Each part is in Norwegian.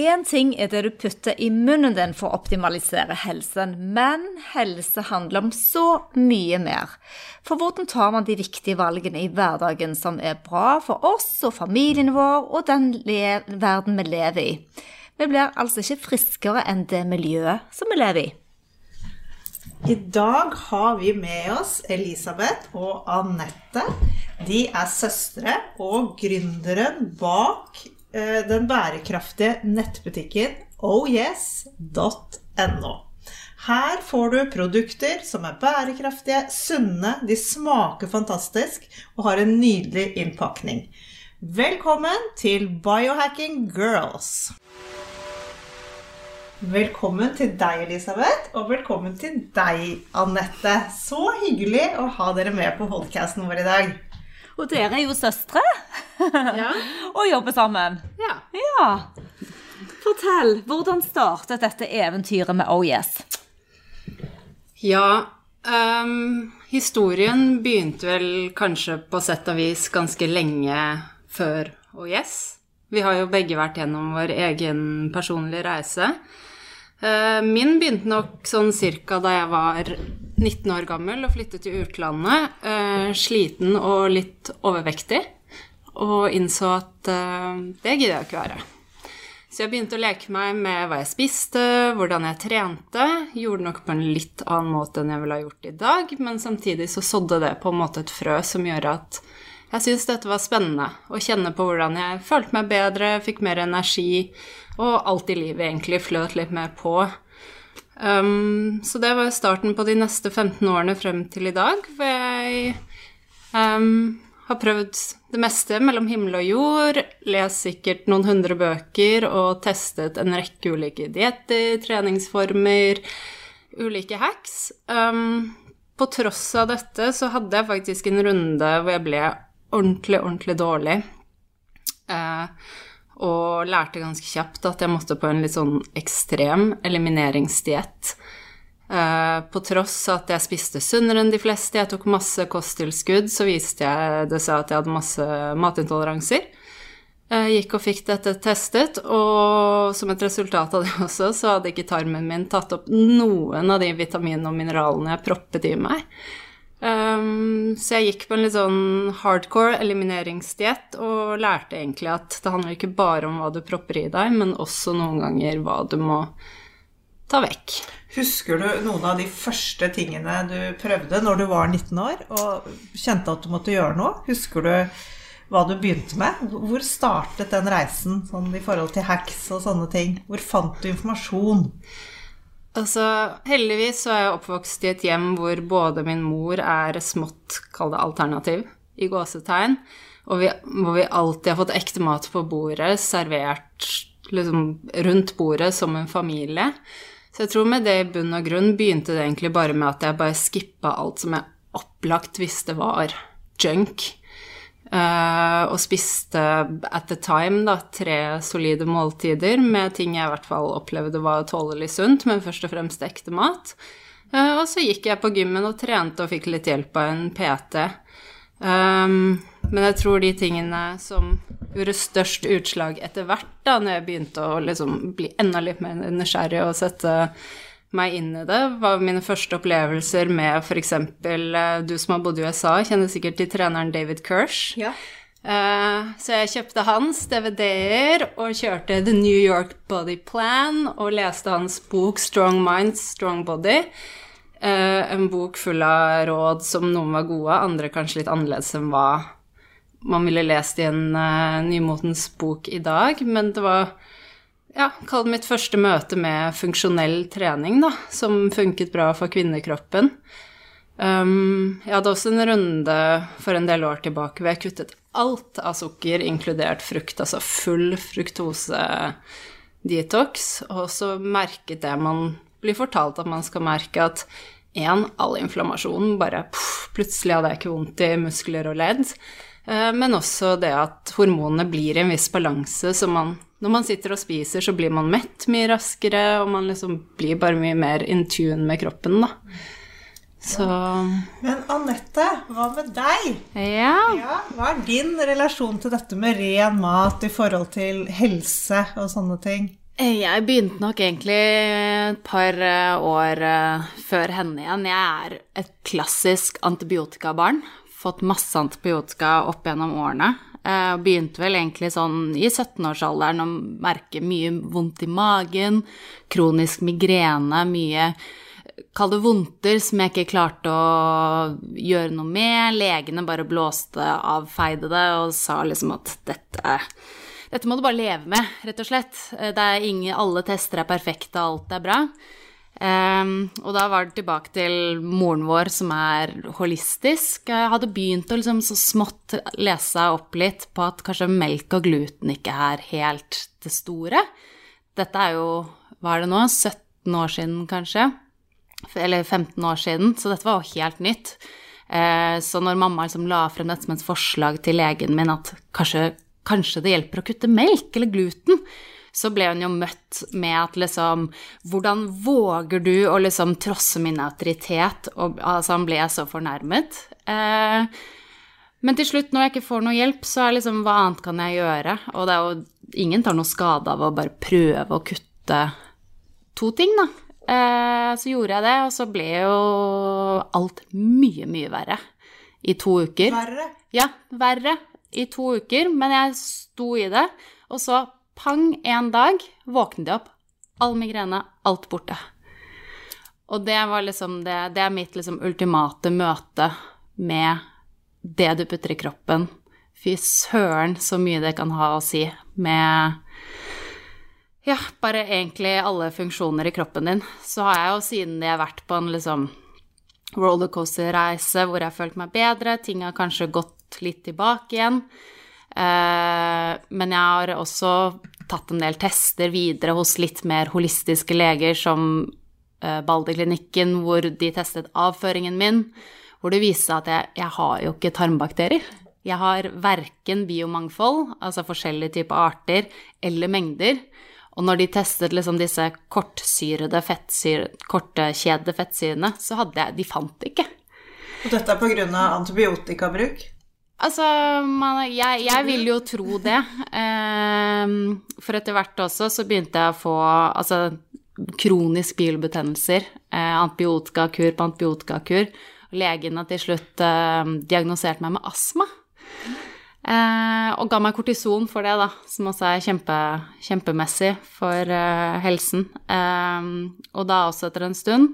Én ting er det du putter i munnen din for å optimalisere helsen, men helse handler om så mye mer. For hvordan tar man de viktige valgene i hverdagen som er bra for oss og familien vår og den verden vi lever i? Vi blir altså ikke friskere enn det miljøet som vi lever i. I dag har vi med oss Elisabeth og Anette. De er søstre og gründeren bak den bærekraftige nettbutikken ohyes.no. Her får du produkter som er bærekraftige, sunne, de smaker fantastisk og har en nydelig innpakning. Velkommen til Biohacking Girls! Velkommen til deg, Elisabeth, og velkommen til deg, Anette. Så hyggelig å ha dere med på podcasten vår i dag. Og dere er jo søstre Ja. og jobber sammen. Ja. Ja. Fortell, hvordan startet dette eventyret med Oh Yes? Ja, um, historien begynte vel kanskje på sett og vis ganske lenge før Oh Yes. Vi har jo begge vært gjennom vår egen personlige reise. Uh, Min begynte nok sånn cirka da jeg var 19 år gammel og flyttet til utlandet. eh, Sliten og litt overvektig. Og innså at eh, det gidder jeg ikke være. Så jeg begynte å leke meg med hva jeg spiste, hvordan jeg trente. Gjorde nok på en litt annen måte enn jeg ville ha gjort i dag, men samtidig så sådde det på en måte et frø som gjør at jeg syntes dette var spennende. Å kjenne på hvordan jeg følte meg bedre, fikk mer energi, og alt i livet egentlig fløt litt mer på. Um, så det var starten på de neste 15 årene frem til i dag, hvor jeg um, har prøvd det meste mellom himmel og jord, lest sikkert noen hundre bøker og testet en rekke ulike dietter, treningsformer, ulike hacks. Um, på tross av dette så hadde jeg faktisk en runde hvor jeg ble ordentlig, ordentlig dårlig. Eh, og lærte ganske kjapt at jeg måtte på en litt sånn ekstrem elimineringsdiett. Eh, på tross av at jeg spiste sunnere enn de fleste, jeg tok masse kosttilskudd, så viste jeg det seg at jeg hadde masse matintoleranser. Jeg gikk og fikk dette testet, og som et resultat av det også, så hadde ikke tarmen min tatt opp noen av de vitaminene og mineralene jeg proppet i meg. Um, så jeg gikk på en litt sånn hardcore elimineringsdiett og lærte egentlig at det handler ikke bare om hva du propper i deg, men også noen ganger hva du må ta vekk. Husker du noen av de første tingene du prøvde når du var 19 år og kjente at du måtte gjøre noe? Husker du hva du begynte med? Hvor startet den reisen sånn i forhold til hacks og sånne ting? Hvor fant du informasjon? Altså, heldigvis så er jeg oppvokst i et hjem hvor både min mor er smått, kall det alternativ, i gåsetegn, og vi, hvor vi alltid har fått ekte mat på bordet, servert liksom rundt bordet som en familie. Så jeg tror med det i bunn og grunn begynte det egentlig bare med at jeg bare skippa alt som jeg opplagt visste var junk. Uh, og spiste at the time da, tre solide måltider med ting jeg i hvert fall opplevde var tålelig sunt, men først og fremst ekte mat. Uh, og så gikk jeg på gymmen og trente og fikk litt hjelp av en PT. Um, men jeg tror de tingene som gjorde størst utslag etter hvert, da når jeg begynte å liksom bli enda litt mer nysgjerrig og sette meg inn i det, var mine første opplevelser med f.eks. du som har bodd i USA, kjenner sikkert til treneren David Kirsch. Ja. Eh, så jeg kjøpte hans DVD-er og kjørte The New York Body Plan og leste hans bok Strong Minds, Strong Body. Eh, en bok full av råd som noen var gode, andre kanskje litt annerledes enn hva man ville lest i en uh, nymotens bok i dag, men det var ja, kall det mitt første møte med funksjonell trening, da, som funket bra for kvinnekroppen. Um, jeg hadde også en runde for en del år tilbake hvor jeg kuttet alt av sukker, inkludert frukt, altså full fruktose detox, og så merket det man blir fortalt at man skal merke at én, all inflammasjonen bare puff, plutselig hadde jeg ikke vondt i muskler og ledd. Eh, men også det at hormonene blir i en viss balanse, så man, når man sitter og spiser, så blir man mett mye raskere, og man liksom blir bare mye mer in tune med kroppen, da. Så Men Anette, hva med deg? Ja. Ja, hva er din relasjon til dette med ren mat i forhold til helse og sånne ting? Jeg begynte nok egentlig et par eh, år eh, før henne igjen. Jeg er et klassisk antibiotikabarn. Fått masse antibiotika opp gjennom årene. Og Begynte vel egentlig sånn i 17-årsalderen å merke mye vondt i magen, kronisk migrene, mye Kall vondter som jeg ikke klarte å gjøre noe med. Legene bare blåste av, feide det og sa liksom at dette dette må du bare leve med, rett og slett. Eh, ingen, alle tester er perfekte, alt er bra. Ehm, og da var det tilbake til moren vår, som er holistisk. Jeg hadde begynt å liksom så smått lese opp litt på at kanskje melk og gluten ikke er helt det store. Dette er jo, hva er det nå, 17 år siden kanskje? Eller 15 år siden, så dette var jo helt nytt. Eh, Så når mamma liksom la frem dette som et forslag til legen min at kanskje, kanskje det hjelper å kutte melk eller gluten, så ble hun jo møtt med at liksom Hvordan våger du å liksom trosse min autoritet? Og altså, han ble så fornærmet. Eh, men til slutt, når jeg ikke får noe hjelp, så er liksom Hva annet kan jeg gjøre? Og det er jo Ingen tar noe skade av å bare prøve å kutte to ting, da. Eh, så gjorde jeg det, og så ble jo alt mye, mye verre i to uker. Verre? Ja, verre i to uker, men jeg sto i det. Og så pang, en dag våknet jeg opp. All migrene, alt borte. Og det var liksom det, det er mitt liksom ultimate møte med det du putter i kroppen. Fy søren, så mye det kan ha å si med ja, bare egentlig alle funksjoner i kroppen din. Så har jeg jo siden det har vært på en liksom rollercoaster-reise hvor jeg har følt meg bedre, ting har kanskje gått litt tilbake igjen. Eh, men jeg har også tatt en del tester videre hos litt mer holistiske leger, som eh, Balderklinikken, hvor de testet avføringen min, hvor det viste seg at jeg, jeg har jo ikke tarmbakterier. Jeg har verken biomangfold, altså forskjellige typer arter, eller mengder. Og når de testet liksom disse kortsyrede fettsyre, kortkjedede fettsyrene, så hadde jeg De fant det ikke. Og dette er pga. antibiotikabruk? Altså, man, jeg, jeg vil jo tro det. Ehm, for etter hvert også så begynte jeg å få altså, kronisk bilbetennelser. Eh, antibiotikakur på antibiotikakur. Legene til slutt eh, diagnoserte meg med astma. Eh, og ga meg kortison for det, da, som også er kjempe, kjempemessig for eh, helsen. Eh, og da også etter en stund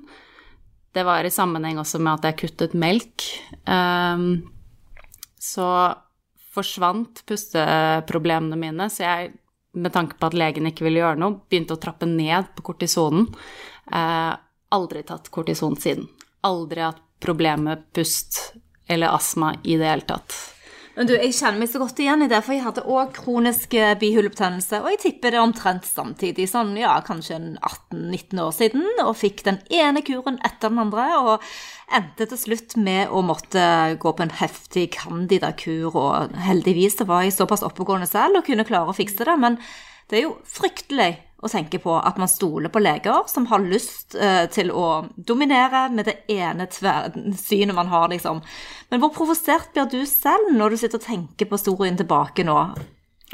Det var i sammenheng også med at jeg kuttet melk. Eh, så forsvant pusteproblemene mine, så jeg, med tanke på at legen ikke ville gjøre noe, begynte å trappe ned på kortisonen. Eh, aldri tatt kortison siden. Aldri hatt problemer med pust eller astma i det hele tatt. Men du, jeg kjenner meg så godt igjen i det, for jeg hadde òg kronisk eh, bihulebetennelse, og jeg tipper det omtrent samtidig, sånn ja, kanskje en 18-19 år siden, og fikk den ene kuren etter den andre, og endte til slutt med å måtte gå på en heftig candida-kur, og heldigvis var jeg såpass oppegående selv og kunne klare å fikse det, men det er jo fryktelig å tenke på at man stoler på leger som har lyst eh, til å dominere med det ene synet man har, liksom. Men hvor provosert blir du selv når du sitter og tenker på historien tilbake nå?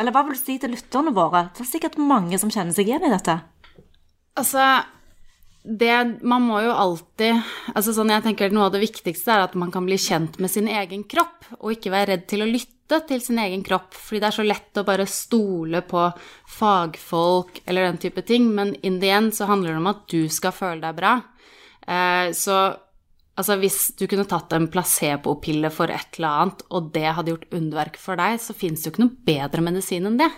Eller hva vil du si til lytterne våre? Det er sikkert mange som kjenner seg igjen i dette. Altså, det Man må jo alltid Altså sånn, jeg tenker Noe av det viktigste er at man kan bli kjent med sin egen kropp, og ikke være redd til å lytte til sin egen kropp. Fordi det er så lett å bare stole på fagfolk eller den type ting, men in the end så handler det om at du skal føle deg bra. Eh, så altså, hvis du kunne tatt en placebo-pille for et eller annet, og det hadde gjort underverk for deg, så fins det jo ikke noe bedre medisin enn det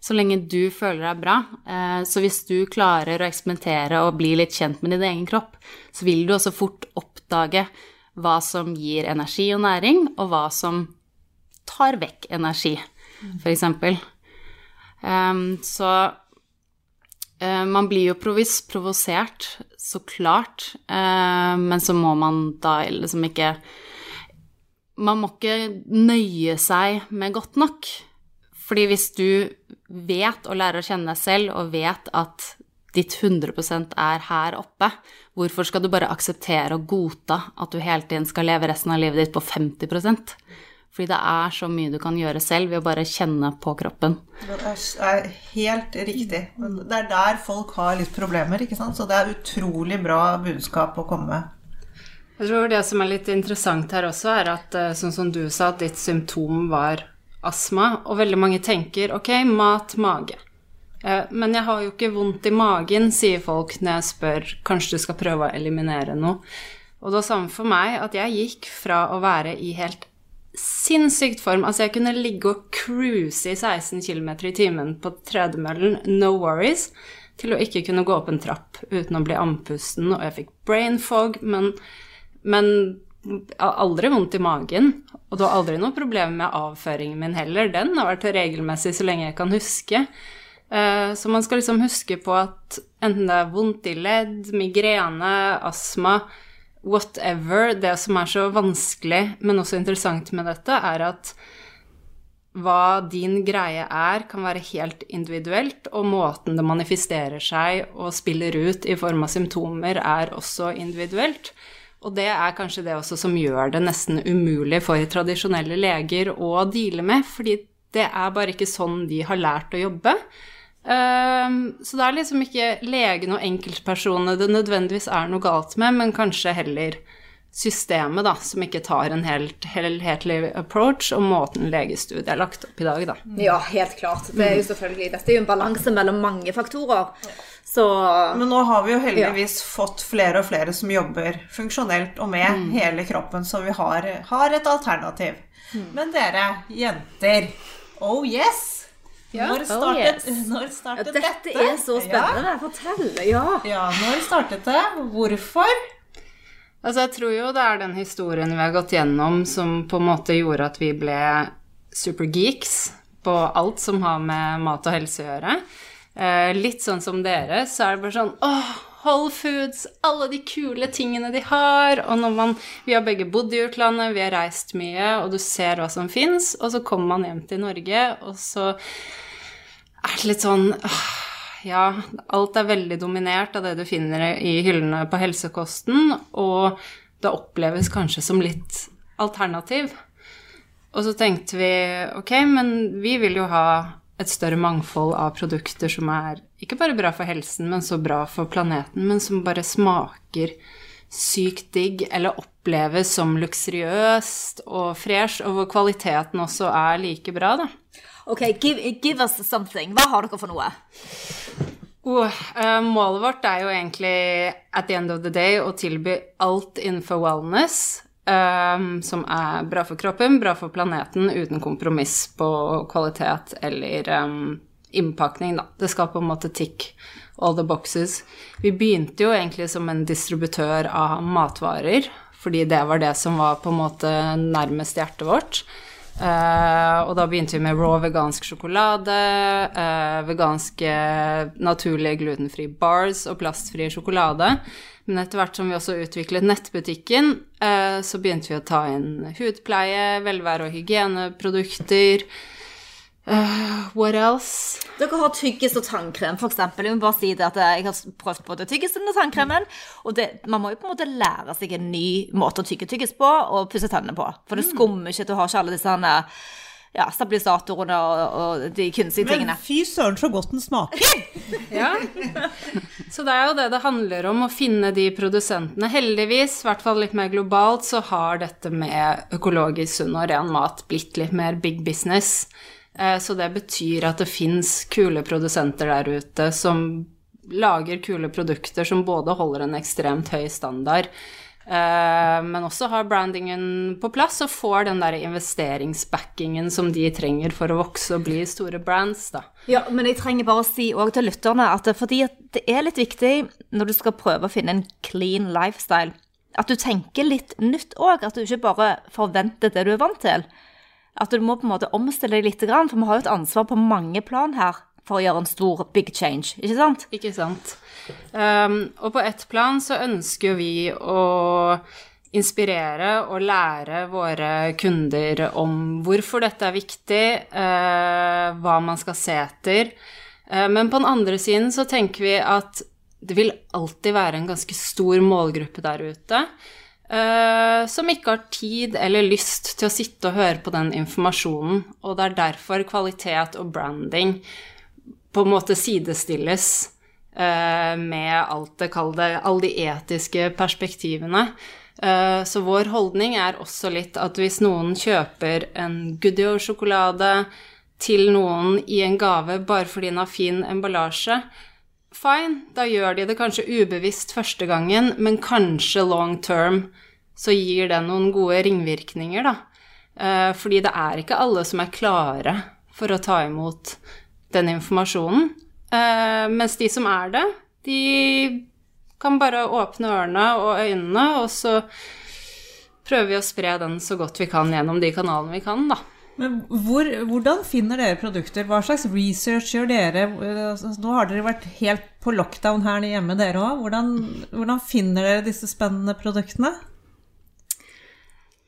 så lenge du føler deg bra. Eh, Så hvis du klarer å eksperimentere og bli litt kjent med din egen kropp, så vil du også fort oppdage hva som gir energi og næring, og hva som tar vekk energi, f.eks. Um, så Eh, man blir jo provis provosert, så klart, eh, men så må man da liksom ikke Man må ikke nøye seg med godt nok. Fordi hvis du vet og lærer å kjenne deg selv, og vet at ditt 100% er her oppe, hvorfor skal du bare akseptere og godta at du hele tiden skal leve resten av livet ditt på 50 fordi det er så mye du kan gjøre selv ved å bare kjenne på kroppen. Det er helt riktig. Det er der folk har litt problemer, ikke sant. Så det er utrolig bra budskap å komme med. Jeg tror det som er litt interessant her også, er at eh, sånn som du sa, at ditt symptom var astma, og veldig mange tenker ok, mat, mage. Eh, men jeg har jo ikke vondt i magen, sier folk når jeg spør kanskje du skal prøve å eliminere noe. Og det var samme for meg at jeg gikk fra å være i helt sinnssykt form. Altså, jeg kunne ligge og cruise i 16 km i timen på tredemøllen, no worries, til å ikke kunne gå opp en trapp uten å bli andpusten, og jeg fikk brain fog, men, men aldri vondt i magen. Og det var aldri noe problem med avføringen min heller. Den har vært regelmessig så lenge jeg kan huske. Eh, så man skal liksom huske på at enten det er vondt i ledd, migrene, astma whatever. Det som er så vanskelig, men også interessant med dette, er at hva din greie er, kan være helt individuelt, og måten det manifesterer seg og spiller ut i form av symptomer, er også individuelt. Og det er kanskje det også som gjør det nesten umulig for tradisjonelle leger å deale med, fordi det er bare ikke sånn de har lært å jobbe. Um, så det er liksom ikke legen og enkeltpersonene det nødvendigvis er noe galt med, men kanskje heller systemet, da, som ikke tar en helt helhetlig approach, og måten legestudiet er lagt opp i dag, da. Ja, helt klart. Det er jo selvfølgelig Dette er jo en balanse mellom mange faktorer. Så Men nå har vi jo heldigvis ja. fått flere og flere som jobber funksjonelt og med mm. hele kroppen, så vi har, har et alternativ. Mm. Men dere jenter, oh yes! Ja. Når startet, oh, yes. når startet ja, dette? Dette er så spennende. Ja. Fortell. Ja. ja. Når startet det? Hvorfor? Altså, jeg tror jo det er den historien vi har gått gjennom som på en måte gjorde at vi ble supergeeks på alt som har med mat og helse å gjøre. Eh, litt sånn som dere, så er det bare sånn åh, Whole Foods, alle de kule tingene de har. Og når man Vi har begge bodd i utlandet, vi har reist mye, og du ser hva som fins, og så kommer man hjem til Norge, og så er det litt sånn Ja, alt er veldig dominert av det du finner i hyllene på helsekosten, og det oppleves kanskje som litt alternativ. Og så tenkte vi ok, men vi vil jo ha et større mangfold av produkter som er ikke bare bra for helsen, men så bra for planeten, men som bare smaker sykt digg, eller oppleves som luksuriøst og fresh, og hvor kvaliteten også er like bra, da. Ok, give, give us something. Hva har dere for noe? Oh, uh, målet vårt er jo egentlig at the end of the day å tilby alt innenfor wellness. Um, som er bra for kroppen, bra for planeten, uten kompromiss på kvalitet eller um, innpakning, da. Det skal på en måte tick all the boxes. Vi begynte jo egentlig som en distributør av matvarer, fordi det var det som var på en måte nærmest hjertet vårt. Uh, og da begynte vi med raw vegansk sjokolade, uh, veganske naturlige glutenfrie bars og plastfri sjokolade. Men etter hvert som vi også utviklet nettbutikken, uh, så begynte vi å ta inn hudpleie, velvære og hygieneprodukter. Uh, what else? Dere har tyggis og tannkrem, f.eks. Jeg må bare si det at jeg har prøvd både tyggisen og tannkremen. Og det, man må jo på en måte lære seg en ny måte å tygge tyggis på og pusse tennene på. For det mm. skummer ikke, du har ikke alle disse ja, stabilisatorene og, og, de kunstige tingene. Men fy søren så godt den smaker! ja. Så det er jo det det handler om, å finne de produsentene. Heldigvis, i hvert fall litt mer globalt, så har dette med økologisk sunn og ren mat blitt litt mer big business. Eh, så det betyr at det fins kule produsenter der ute som lager kule produkter som både holder en ekstremt høy standard, men også har brandingen på plass og får den der investeringsbackingen som de trenger for å vokse og bli store brands, da. Ja, men jeg trenger bare å si òg til lytterne at fordi det er litt viktig når du skal prøve å finne en clean lifestyle, at du tenker litt nytt òg. At du ikke bare forventer det du er vant til. At du må på en måte omstille deg litt, for vi har jo et ansvar på mange plan her. For å gjøre en stor big change, ikke sant? Ikke sant. Um, og på ett plan så ønsker vi å inspirere og lære våre kunder om hvorfor dette er viktig, uh, hva man skal se etter. Uh, men på den andre siden så tenker vi at det vil alltid være en ganske stor målgruppe der ute. Uh, som ikke har tid eller lyst til å sitte og høre på den informasjonen. Og det er derfor kvalitet og branding på en måte sidestilles uh, med alt det, kall alle de etiske perspektivene. Uh, så vår holdning er også litt at hvis noen kjøper en Goodyear-sjokolade til noen i en gave bare fordi den har fin emballasje, fine, da gjør de det kanskje ubevisst første gangen, men kanskje long term så gir det noen gode ringvirkninger, da. Eh, fordi det er ikke alle som er klare for å ta imot den informasjonen. Uh, mens de som er det, de kan bare åpne ørene og øynene, og så prøver vi å spre den så godt vi kan gjennom de kanalene vi kan, da. Men hvor, hvordan finner dere produkter? Hva slags research gjør dere? Altså, nå har dere vært helt på lockdown her hjemme, dere òg. Hvordan, hvordan, finner dere disse spennende produktene?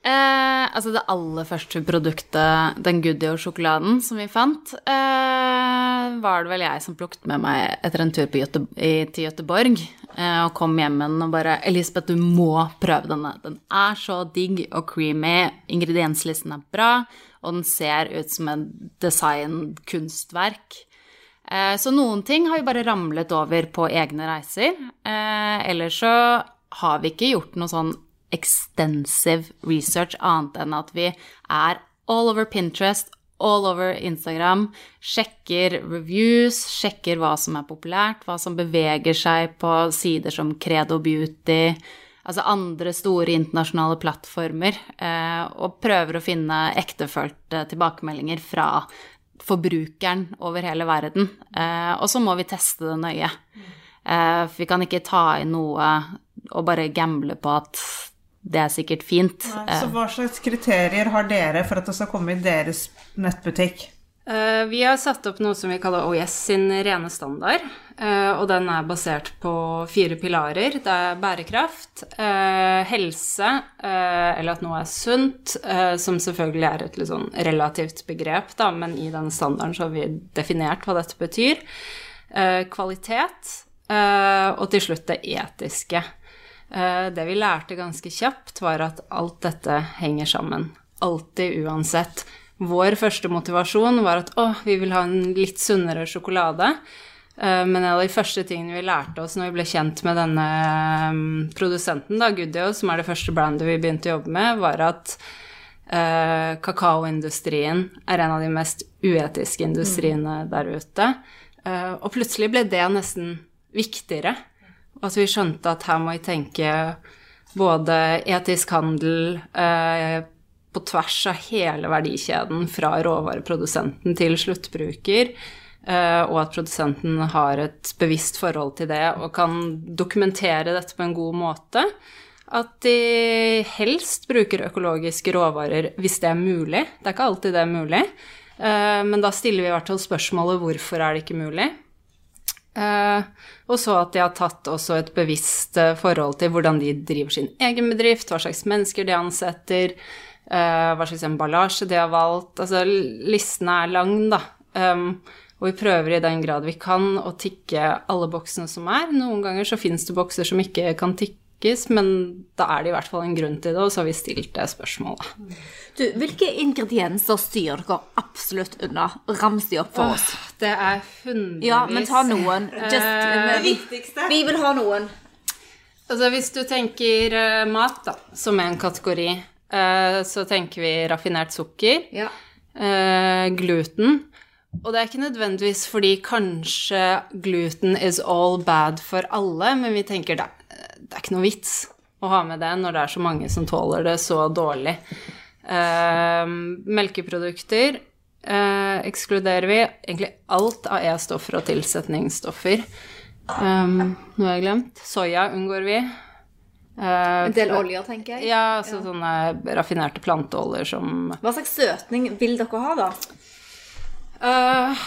Eh, altså det aller første produktet, den Goodyear-sjokoladen som vi fant, eh, var det vel jeg som plukket med meg etter en tur Göte i, til Göteborg. Eh, og kom hjem med den og bare 'Elisabeth, du må prøve denne. Den er så digg og creamy. Ingredienslisten er bra, og den ser ut som en designkunstverk. Eh, så noen ting har vi bare ramlet over på egne reiser. Eh, ellers så har vi ikke gjort noe sånn extensive research annet enn at vi er all over Pinterest, all over Instagram, sjekker reviews, sjekker hva som er populært, hva som beveger seg på sider som Credo Beauty, altså andre store internasjonale plattformer, eh, og prøver å finne ektefølte tilbakemeldinger fra forbrukeren over hele verden. Eh, og så må vi teste det nøye. Eh, for vi kan ikke ta inn noe og bare gamble på at det er sikkert fint. Nei, så hva slags kriterier har dere for at det skal komme i deres nettbutikk? Uh, vi har satt opp noe som vi kaller OIS sin rene standard. Uh, og den er basert på fire pilarer. Det er bærekraft, uh, helse, eller at noe er sunt, som selvfølgelig er et litt sånn relativt begrep, da, men i den standarden så har vi definert hva dette betyr. kvalitet, og til slutt det etiske. Eh, det vi lærte ganske kjapt, var at alt dette henger sammen. Alltid, uansett. Vår første motivasjon var at å, vi vil ha en litt sunnere sjokolade. Eh, men en av de første tingene vi lærte oss når vi ble kjent med denne mm, produsenten, da, Goodio, som er det første brandet vi begynte å jobbe med, var at uh, kakaoindustrien er en av de mest uetiske industriene mm. der ute. Og plutselig ble det nesten viktigere at vi skjønte at her må vi tenke både etisk handel eh, på tvers av hele verdikjeden, fra råvareprodusenten til sluttbruker, eh, og at produsenten har et bevisst forhold til det og kan dokumentere dette på en god måte. At de helst bruker økologiske råvarer hvis det er mulig. Det er ikke alltid det er mulig. Eh, men da stiller vi i hvert fall spørsmålet hvorfor er det ikke mulig. Eh, og så at de har tatt også et bevisst eh, forhold til hvordan de driver sin egen bedrift, hva slags mennesker de ansetter, eh, hva slags emballasje de har valgt. Altså listen er lang, da. Um, og vi prøver i den grad vi kan å tikke alle boksene som er. Noen ganger så finnes det bokser som ikke kan tikkes, men da er det i hvert fall en grunn til det, og så har vi stilt det spørsmålet. Du, hvilke ingredienser styrer dere absolutt unna? Rams de opp for oss. Åh, det er hundrevis. Ja, men ta noen. Just, uh, det viktigste. Vi vil ha noen. Altså hvis du tenker uh, mat, da, som er en kategori, uh, så tenker vi raffinert sukker, ja. uh, gluten. Og det er ikke nødvendigvis fordi kanskje gluten is all bad for alle, men vi tenker det, det er ikke noe vits å ha med det når det er så mange som tåler det så dårlig. Uh, melkeprodukter eh, ekskluderer vi. Egentlig alt av E-stoffer og tilsetningsstoffer. Um, noe jeg har glemt. Soya unngår vi. Uh, en del oljer, tenker jeg. Ja, altså ja. sånne raffinerte planteoljer som Hva slags søtning vil dere ha, da? Uh,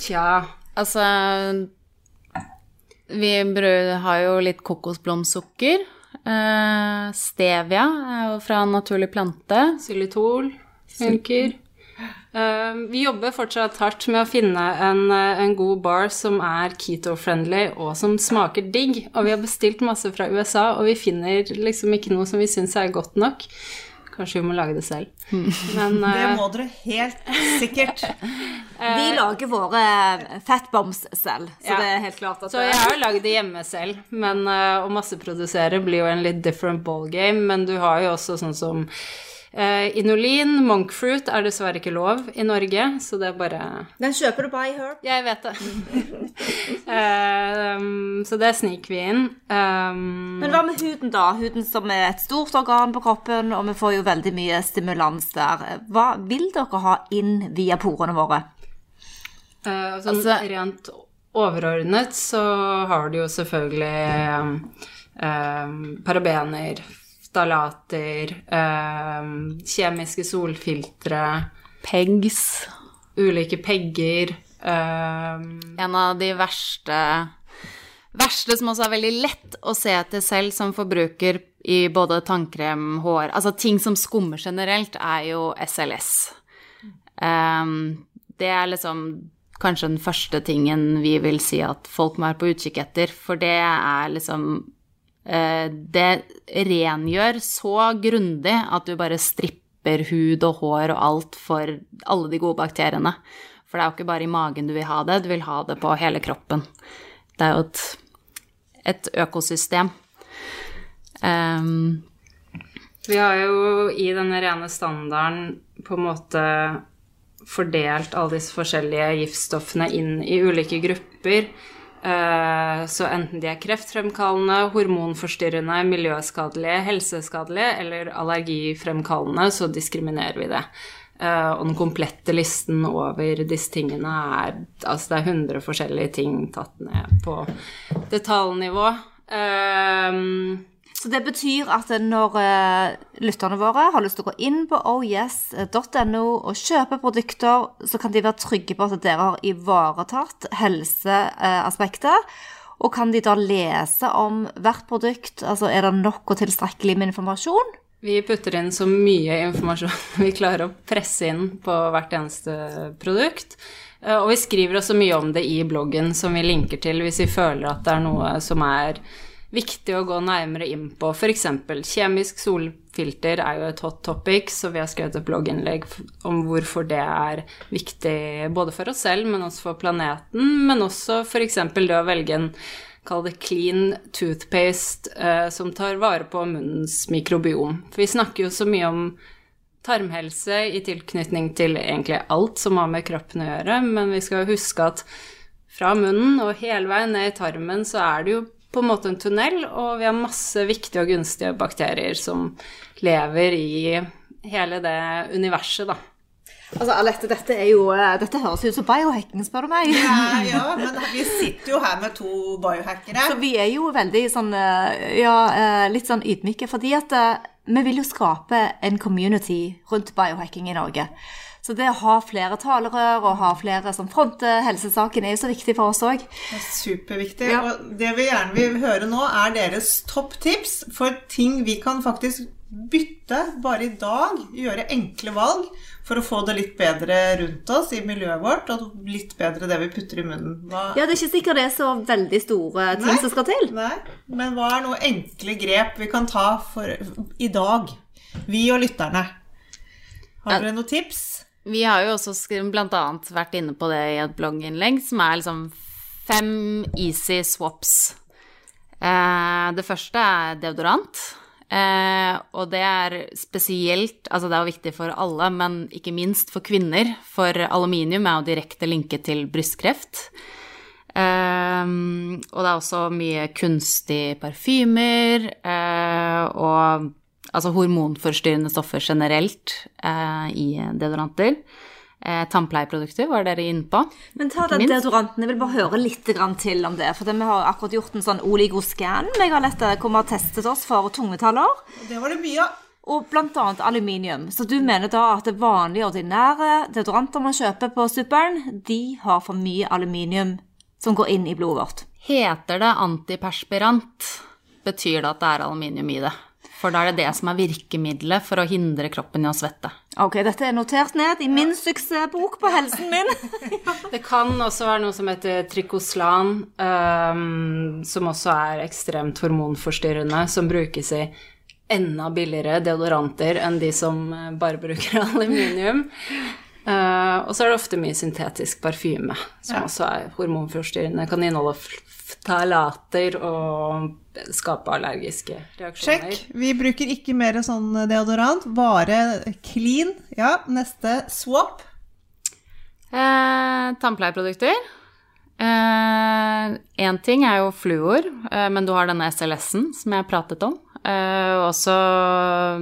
Tja, Altså Vi har jo litt kokosblomstsukker. Eh, stevia er jo fra en naturlig plante. xylitol funker. Eh, vi jobber fortsatt hardt med å finne en, eh, en god bar som er keto-friendly og som smaker digg. Og vi har bestilt masse fra USA, og vi finner liksom ikke noe som vi syns er godt nok. Kanskje vi må lage det selv. Men Det eh, må dere helt sikkert. Vi lager våre fatbombs selv, så Ja. det er helt klart at Så jeg har jo lagd det hjemme selv, men eh, å masseprodusere blir jo en litt different ballgame. Men du har jo også sånn som eh, Inulin, monkfruit er dessverre ikke lov i Norge, så det er bare Den kjøper du på iHerb. Jeg vet det. Eh, um, så det sniker vi inn. Um, Men hva med huden, da? Huden som er et stort organ på kroppen, og vi får jo veldig mye stimulans der. Hva vil dere ha inn via porene våre? Uh, sånn Altså- rent overordnet så har du jo selvfølgelig um, um, parabener, ftalater, eh, kjemiske solfiltre, Pegs. ulike pegger Eh, En av de verste Verste som også er veldig lett å se etter selv som forbruker i både tannkrem, hår Altså ting som skummer generelt, er jo SLS. Um, det er liksom kanskje den første tingen vi vil si at folk må være på utkikk etter, for det er liksom Det rengjør så grundig at du bare stripper hud og hår og alt for alle de gode bakteriene. For det er jo ikke bare i magen du vil ha det, du vil ha det på hele kroppen. Det er jo et, et økosystem. Um, Vi har jo i denne rene standarden på en måte fordelt alle disse forskjellige giftstoffene inn i ulike grupper. Eh, Så enten de er kreftfremkallende, hormonforstyrrende, miljøskadelige, helseskadelige eller allergifremkallende, så diskriminerer vi det. Eh, Og den komplette listen over disse tingene er Altså det er 100 forskjellige ting tatt ned på detaljnivå. Eh, Så det betyr at når eh, lytterne våre har lyst til å gå inn på ohyes.no og kjøpe produkter, så kan de være trygge på at dere har ivaretatt helseaspektet. Og kan de da lese om hvert produkt? Altså er det nok og tilstrekkelig med informasjon? Vi putter inn så mye informasjon vi klarer å presse inn på hvert eneste produkt. Eh, Og vi skriver også mye om det i bloggen som vi linker til hvis vi føler at det er noe som er viktig å gå nærmere inn på. F.eks. kjemisk solfilter er jo et hot topic, så vi har skrevet et blogginnlegg om hvorfor det er viktig både for oss selv, men også for planeten. Men også f.eks. det å velge en Kall det clean toothpaste eh, som tar vare på munnens mikrobiom. For vi snakker jo så mye om tarmhelse i tilknytning til egentlig alt som har med kroppen å gjøre, men vi skal huske at fra munnen og hele veien ned i tarmen så er det jo på en måte en tunnel, og vi har masse viktige og gunstige bakterier som lever i hele det universet, da. Altså, Alette, dette, er jo, eh, dette høres ut som biohacking, spør du meg. Ja, ja, men vi sitter jo her med to biohackere. Så vi er jo veldig sånn eh, Ja, eh, litt sånn ydmyke, fordi at vi vil jo skape en community rundt biohacking i Norge. Så det å ha flere talerør og ha flere som fronter helsesaken, er jo så viktig for oss òg. Er Superviktig. Ja. Og det vi gjerne vil høre nå, er deres topptips for ting vi kan faktisk bytte bare i dag. Gjøre enkle valg for å få det litt bedre rundt oss i miljøet vårt, og litt bedre det vi putter i munnen. Hva, Ja, det er ikke sikkert det er så veldig store ting Nei. som skal til. Nei, men hva er noen enkle grep vi kan ta for i dag? Vi og lytterne. Har dere noen tips? Vi har jo også bl.a. vært inne på det i et blogginnlegg, som er liksom fem easy swaps. Eh, det første er deodorant. Eh, og det er spesielt Altså det er jo viktig for alle, men ikke minst for kvinner. For aluminium er jo direkte linket til brystkreft. Eh, og det er også mye kunstig parfymer eh, og altså hormonforstyrrende stoffer generelt eh, i deodoranter. Eh, Tannpleieprodukter var dere inne på. Men ta den deodoranten. Jeg vil bare høre litt grann til om det. For det, vi har akkurat gjort en sånn oligoscan Jeg har lett hvor vi har testet oss for tungmetaller. Det var det mye av. og bl.a. aluminium. Så du mener da at det vanlige, ordinære deodoranter man kjøper på superen, de har for mye aluminium som går inn i blodet vårt? Heter det antiperspirant, betyr det at det er aluminium i det. For da er det det som er virkemidlet for å hindre kroppen i å svette. Ok, dette er notert ned i min suksessbok på helsen min. Det kan også være noe som heter trikoslan, um, som også er ekstremt hormonforstyrrende, som brukes i enda billigere deodoranter enn de som eh, bare bruker aluminium. Eh, og så er det ofte mye syntetisk parfyme, som også er hormonforstyrrende. Kan inneholde ftalater og skape allergiske reaksjoner. Sjekk. Vi bruker ikke mer sånn deodorant, bare clean. Ja, neste swap. Eh, tannpleieprodukter. Én ting er jo fluor, eh, men du har denne SLS-en som jeg pratet om. Eh, også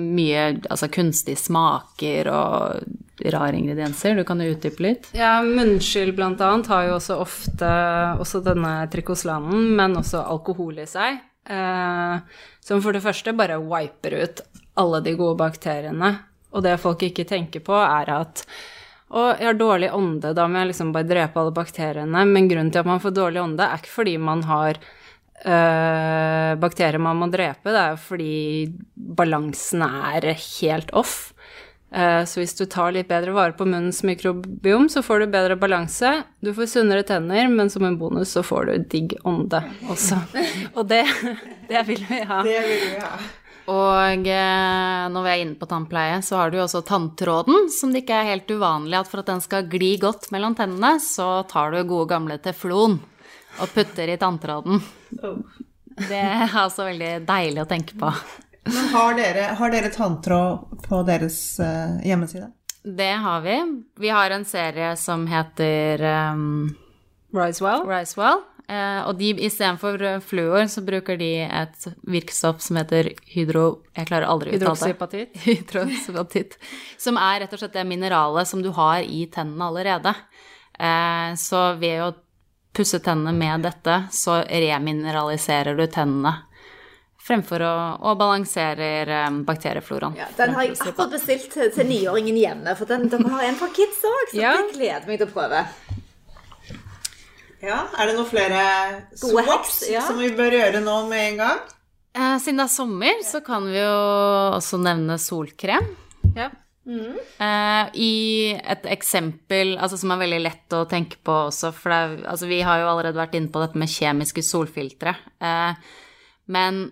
mye altså kunstige smaker og rare ingredienser. Du kan jo utdype litt. Ja, munnskyld blant annet har jo også ofte også denne trikoslanen, men også alkohol i seg. Uh, som for det første bare wiper ut alle de gode bakteriene. Og det folk ikke tenker på, er at å, jeg har dårlig ånde, da må jeg liksom bare drepe alle bakteriene. Men grunnen til at man får dårlig ånde, er ikke fordi man har øh, bakterier man må drepe, det er jo fordi balansen er helt off. Eh, Så hvis du tar litt bedre vare på munnens mikrobiom, så får du bedre balanse. Du får sunnere tenner, men som en bonus så får du digg ånde også. Og det, det vil vi ha. Det vil vi ha. Og når vi er inne på tannpleie, så har du jo også tanntråden, som det ikke er helt uvanlig at for at den skal gli godt mellom tennene, så tar du gode gamle teflon og putter i tanntråden. Det er altså veldig deilig å tenke på. Men har dere, har dere tanntråd på deres eh, hjemmeside? Det har vi. Vi har en serie som heter um, Risewell. Risewell. Eh, og de istedenfor fluor, så bruker de et virkestoff som heter hydro... Jeg klarer aldri å uttale det. Hydroxyapatitt. Som er rett og slett det mineralet som du har i tennene allerede. Eh, så ved å pusse tennene med dette, så remineraliserer du tennene. Fremfor å, å balansere bakteriefloraen. Ja, Den har jeg akkurat bestilt til, til niåringen hjemme, for den, dere har en for kids òg, så Ja. jeg gleder meg til å prøve. Ja, Er det noen flere swaps ja. som vi bør gjøre nå med en gang? Eh, siden det er sommer, så kan vi jo også nevne solkrem. Ja. Eh, I et eksempel altså, som er veldig lett å tenke på også, for er, altså, vi har jo allerede vært inne på dette med kjemiske solfiltre. Uh, men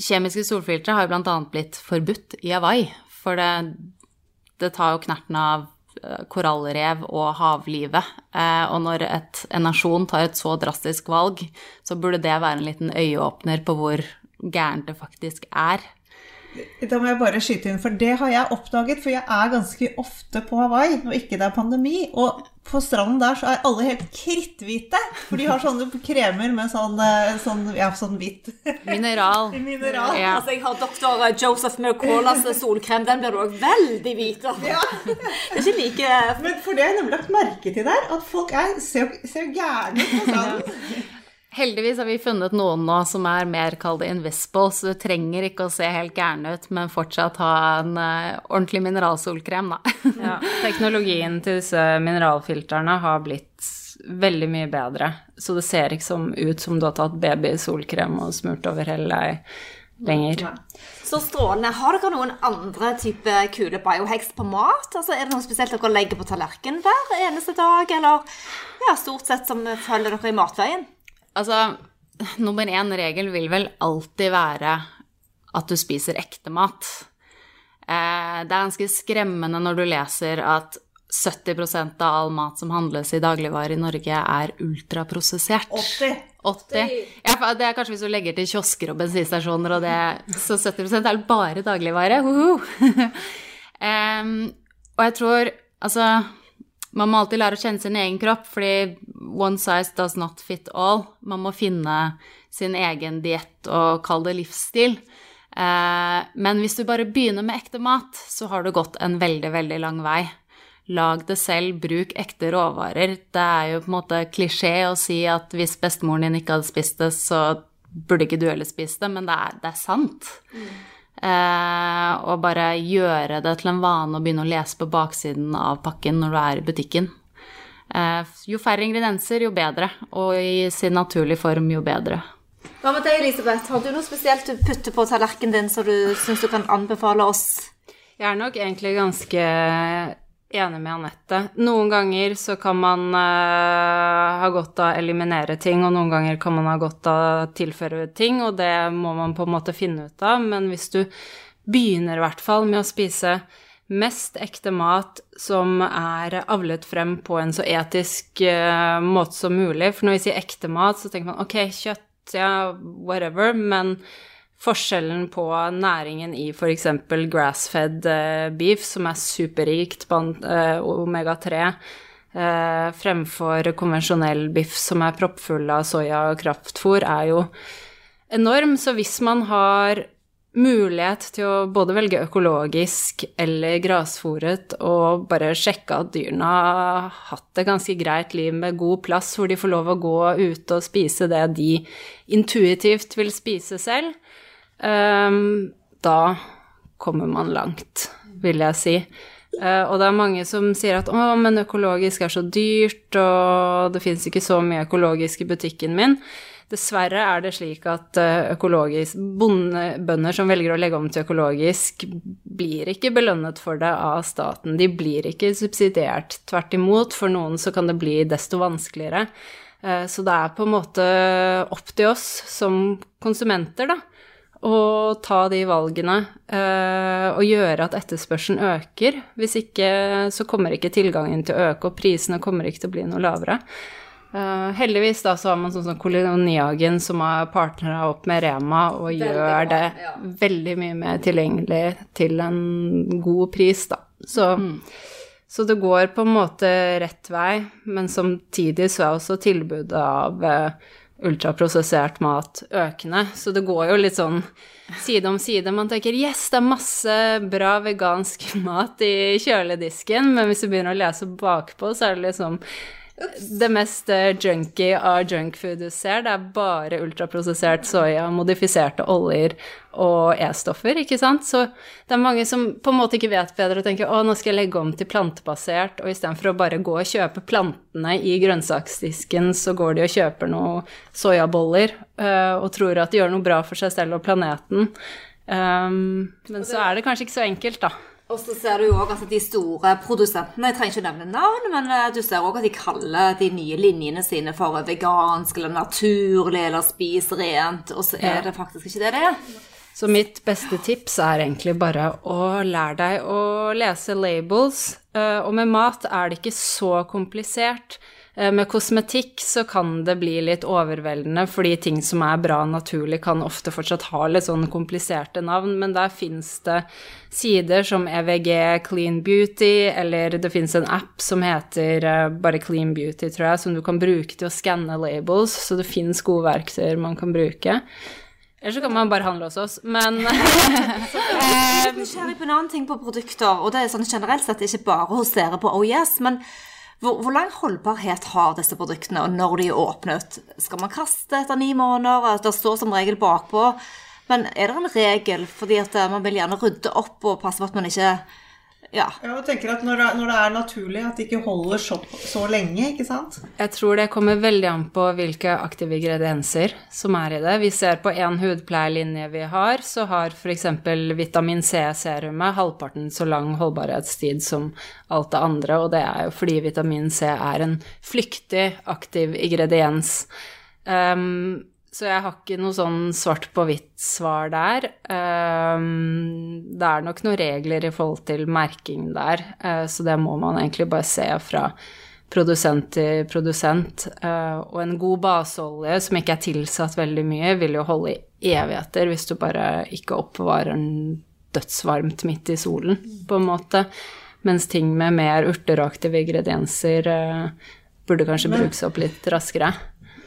kjemiske solfiltre har jo annet blitt forbudt i Hawaii, for det, det tar jo knerten av eh, korallrev og havlivet. Og når et, en nasjon tar et så drastisk valg, så burde det være en liten øyeåpner på hvor gærent det faktisk er. Da må jeg bare skyte inn, for det har jeg oppdaget. For jeg er ganske ofte på Hawaii når ikke det er pandemi. Og på stranden der så er alle helt kritthvite. For de har sånne kremer med sånn, eh, sånn, ja, sånn hvitt Mineral. mineral. Ja. Altså, jeg har doktor Joseph Mercolas solkrem. Den blir du òg veldig hvit av. Ja. Det er ikke like Men for det har jeg nemlig lagt merke til der, at folk er, ser, ser gærne ut på stranden. Heldigvis har vi funnet noen nå som er mer kall det invisible, så du trenger ikke å se helt gæren ut, men fortsatt ha en eh, ordentlig mineralsolkrem, da. Ja, teknologien til disse mineralfiltrene har blitt veldig mye bedre. Så det ser ikke som, ut som du har tatt babysolkrem og smurt over hele deg lenger. Så strålende. Har dere noen andre type kule biohacks på mat? Altså, er det noe spesielt dere legger på tallerkenen hver eneste dag, eller ja, stort sett som følger dere i matveien? Altså, nummer én regel vil vel alltid være at du spiser ekte mat. Eh, det er ganske skremmende når du leser at 70% av all mat som handles i dagligvarer i Norge, er ultraprosessert. 80. 80. Ja, det er kanskje hvis du legger til kiosker og bensinstasjoner, og det, så 70 er bare dagligvare. Hoho. Em, og jeg tror Altså, man må alltid lære å kjenne sin egen kropp, fordi one size does not fit all. Man må finne sin egen diett og kalle det livsstil. Eh, men hvis du bare begynner med ekte mat, så har du gått en veldig, veldig lang vei. Lag det selv, bruk ekte råvarer. Det er jo på en måte klisjé å si at hvis bestemoren din ikke hadde spist det, så burde ikke du heller spist det, men det er, det er sant. Eh, og bare gjøre det til en vane å begynne å lese på baksiden av pakken når du er i butikken. Eh, jo færre ingredienser, jo bedre. Og i sin naturlige form, jo bedre. Hva med deg, Elisabeth? Har du noe spesielt du putter på tallerkenen din som du syns du kan anbefale oss? Jeg er nok egentlig ganske enig med Anette. Noen ganger så kan man uh, ha godt av å eliminere ting, og noen ganger kan man ha godt av å tilføre ting, og det må man på en måte finne ut av. Men hvis du begynner i hvert fall med å spise mest ekte mat som er avlet frem på en så etisk uh, måte som mulig. For når vi sier ekte mat, så tenker man ok, kjøtt, ja, whatever, men forskjellen på næringen i f.eks. grass-fed uh, beef, som er superrikt på uh, omega-3, fremfor konvensjonell biff som er proppfull av soya og kraftfôr, er jo enorm. Så hvis man har mulighet til å både velge økologisk eller grasfòret og bare sjekke at dyrene har hatt et ganske greit liv med god plass, hvor de får lov å gå ute og spise det de intuitivt vil spise selv, da kommer man langt, vil jeg si. Uh, og det er mange som sier at 'å, men økologisk er så dyrt', og 'det fins ikke så mye økologisk i butikken min'. Dessverre er det slik at eh, økologisk, bønder som velger å legge om til økologisk, blir ikke belønnet for det av staten. De blir ikke subsidiert. Tvert imot, for noen så kan det bli desto vanskeligere. Eh, så det er på en måte opp til oss som konsumenter, da, å ta de valgene eh, og gjøre at etterspørselen øker. Hvis ikke så kommer ikke tilgangen til å øke, og prisene kommer ikke til å bli noe lavere. Uh, heldigvis da så har man sånn som Kolonihagen som har partnera opp med Rema og veldig gjør det ja. veldig mye mer tilgjengelig til en god pris, da. Så, mm. så, det går på en måte rett vei, men samtidig så er også tilbudet av uh, ultraprosessert mat økende. Så det går jo litt sånn side om side. Man tenker yes, det er masse bra vegansk mat i kjøledisken, men hvis du begynner å lese bakpå, så er det liksom det mest eh, junky av junkfood du ser, det er bare ultraprosessert soya, modifiserte oljer og E-stoffer, ikke sant? Så det er mange som på en måte ikke vet bedre og tenker å, nå skal jeg legge om til plantebasert, og istedenfor å bare gå og kjøpe plantene i grønnsaksdisken, så går de og kjøper noen soyaboller uh, og tror at de gjør noe bra for seg selv og planeten. Um, men så er det kanskje ikke så enkelt, da. Og så ser du jo òg at de store produsentene Jeg trenger ikke nevne navn, men eh, du ser òg at de kaller de nye linjene sine for vegansk eller naturlig eller spis rent, og så er det faktisk ikke det det er. Så mitt beste tips er egentlig bare å lære deg å lese labels. Eh, og med mat er det ikke så komplisert. Eh, med kosmetikk så kan det bli litt overveldende, fordi ting som er bra naturlig, kan ofte fortsatt ha litt sånn kompliserte navn, men der fins det sider som EVG Clean Beauty, eller det fins en app som heter eh, bare Clean Beauty, tror jeg, som du kan bruke til å skanne labels, så det fins gode verktøyer man kan bruke. Eller så kan man bare handle hos oss, men Jeg er nysgjerrig på en annen ting på produkter, og det er sånn generelt sett ikke bare hos dere på Oh men hvor, hvor, lang holdbarhet har disse produktene, og når de er åpnet? Skal man kaste etter ni måneder? Det står som regel bakpå. Men er det en regel? Fordi at eh, man vil gjerne rydde opp og passe på at man ikke ja. Jeg tenker at når når det, er naturlig, at det ikke holder så, så, lenge, ikke sant? Jeg tror det kommer veldig an på hvilke aktive ingredienser som er i det. Vi ser på én hudpleielinje vi har, så har f.eks. vitamin C-serumet halvparten så lang holdbarhetstid som alt det andre, og det er jo fordi vitamin C er en flyktig aktiv ingrediens. Um, så jeg har ikke noe sånn svart på hvitt-svar der. Ehm, det er nok noen regler i forhold til merking der, eh, så det må man egentlig bare se fra produsent til produsent. Eh, og en god baseolje som ikke er tilsatt veldig mye, vil jo holde i evigheter hvis du bare ikke oppbevarer den dødsvarmt midt i solen, på en måte. Mens ting med mer urteraktive ingredienser eh, burde kanskje brukes opp litt raskere.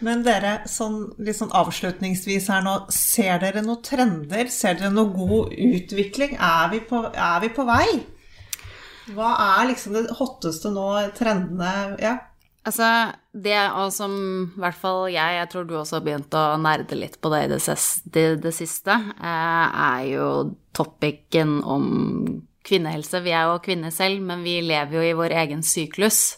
Men dere, sånn, litt sånn avslutningsvis her nå, ser dere noen trender? Ser dere noen god utvikling? Er vi på, er vi på vei? Hva er liksom det hotteste nå, trendene? Ja. Altså, det som i hvert fall jeg, jeg tror du også har begynt å nerde litt på det i det, det, det siste, eh, er jo topicen om kvinnehelse. Vi er jo kvinner selv, men vi lever jo i vår egen syklus.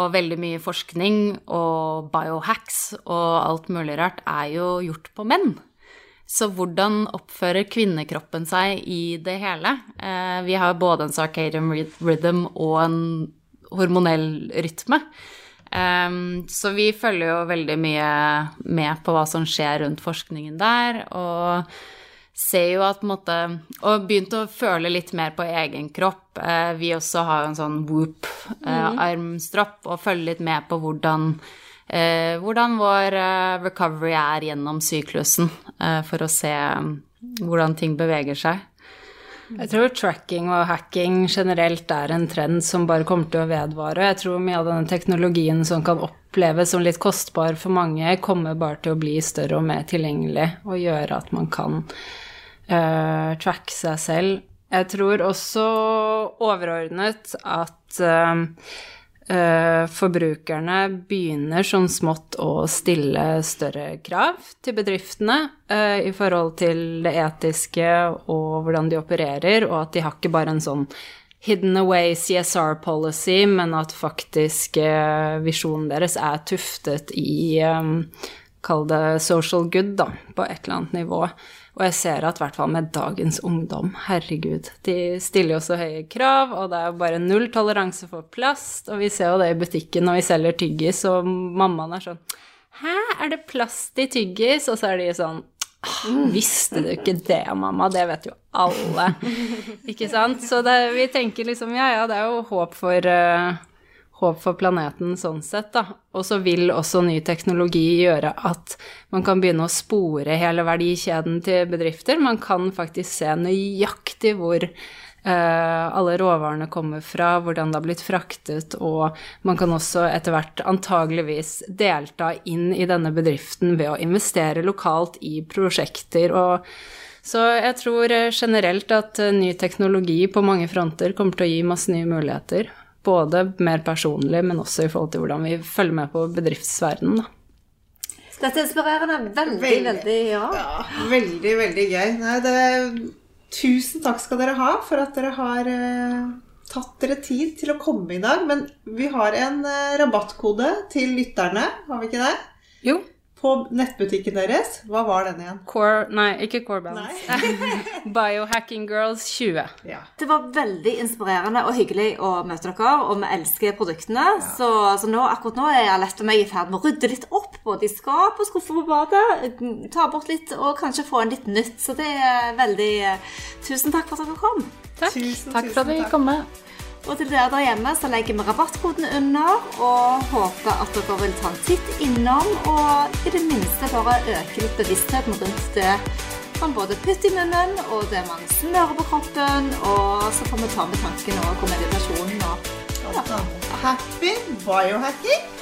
Og veldig mye forskning og biohacks og alt mulig rart er jo gjort på menn. Så hvordan oppfører kvinnekroppen seg i det hele? Eh, vi har både en circadian rhythm og en hormonell rytme. Um, så vi følger jo veldig mye med på hva som skjer rundt forskningen der, og ser jo at på en måte Og begynt å føle litt mer på egen kropp. Uh, vi også har en sånn whoop-armstropp, uh, og følger litt med på hvordan, uh, hvordan vår recovery er gjennom syklusen, for å se um, hvordan ting beveger seg. Jeg tror tracking og hacking generelt er en trend som bare kommer til å vedvare. Jeg tror mye av denne teknologien som kan oppleves som litt kostbar for mange, kommer bare til å bli større og mer tilgjengelig og gjøre at man kan uh, tracke seg selv. Jeg tror også overordnet at Uh, forbrukerne begynner sånn smått å stille større krav til bedriftene uh, i forhold til det etiske og hvordan de opererer, og at de har ikke bare en sånn hidden away CSR-policy, men at faktisk uh, visjonen deres er tuftet i Kall det social good, da, på et eller annet nivå. Og jeg ser at i hvert fall med dagens ungdom, herregud, de stiller jo så høye krav, og det er jo bare null toleranse for plast, og vi ser jo det i butikken når vi selger tyggis, og mammaen er sånn Hæ, er det plast i tyggis? Og så er de sånn Visste du ikke det, mamma? Det vet jo alle. Ikke sant? Så det, vi tenker liksom ja, ja, det er jo håp for uh, håp for planeten sånn sett, da. Og så vil også ny teknologi gjøre at man kan begynne å spore hele verdikjeden til bedrifter. Man kan faktisk se nøyaktig hvor uh, alle råvarene kommer fra, hvordan det har blitt fraktet, og man kan også etter hvert antageligvis delta inn i denne bedriften ved å investere lokalt i prosjekter og så jeg tror generelt at ny teknologi på mange fronter kommer til å gi masse nye muligheter. Både mer personlig, men også i forhold til hvordan vi følger med på bedriftsverdenen. Dette er inspirerende. Veldig, veldig, veldig ja. ja. Veldig, veldig gøy. Nei, det, tusen takk skal dere ha for at dere har eh, tatt dere tid til å komme i dag. Men vi har en eh, rabattkode til lytterne, har vi ikke det? Jo på nettbutikken deres. Hva var den igjen? Core, nei, ikke Core Balance. Biohacking Girls 20. Ja. Det var veldig inspirerende og hyggelig å møte dere, og vi elsker produktene. Ja. Så, så nå, akkurat nå er Alette og meg i ferd med å rydde litt opp, både i skap og skuffer på badet. Ta bort litt og kanskje få en litt nytt. Så det er veldig Tusen takk for at dere kom. Takk. Tusen, takk for at vi kom med. Og til dere der hjemme så legger vi rabattkoden under, og håper at dere vil ta en titt innom og i det minste bare øke litt bevisstheten rundt det man både putter i munnen, og det man smører på kroppen, og så får vi ta med tanken og meditasjonen og ja. Happy biohacking.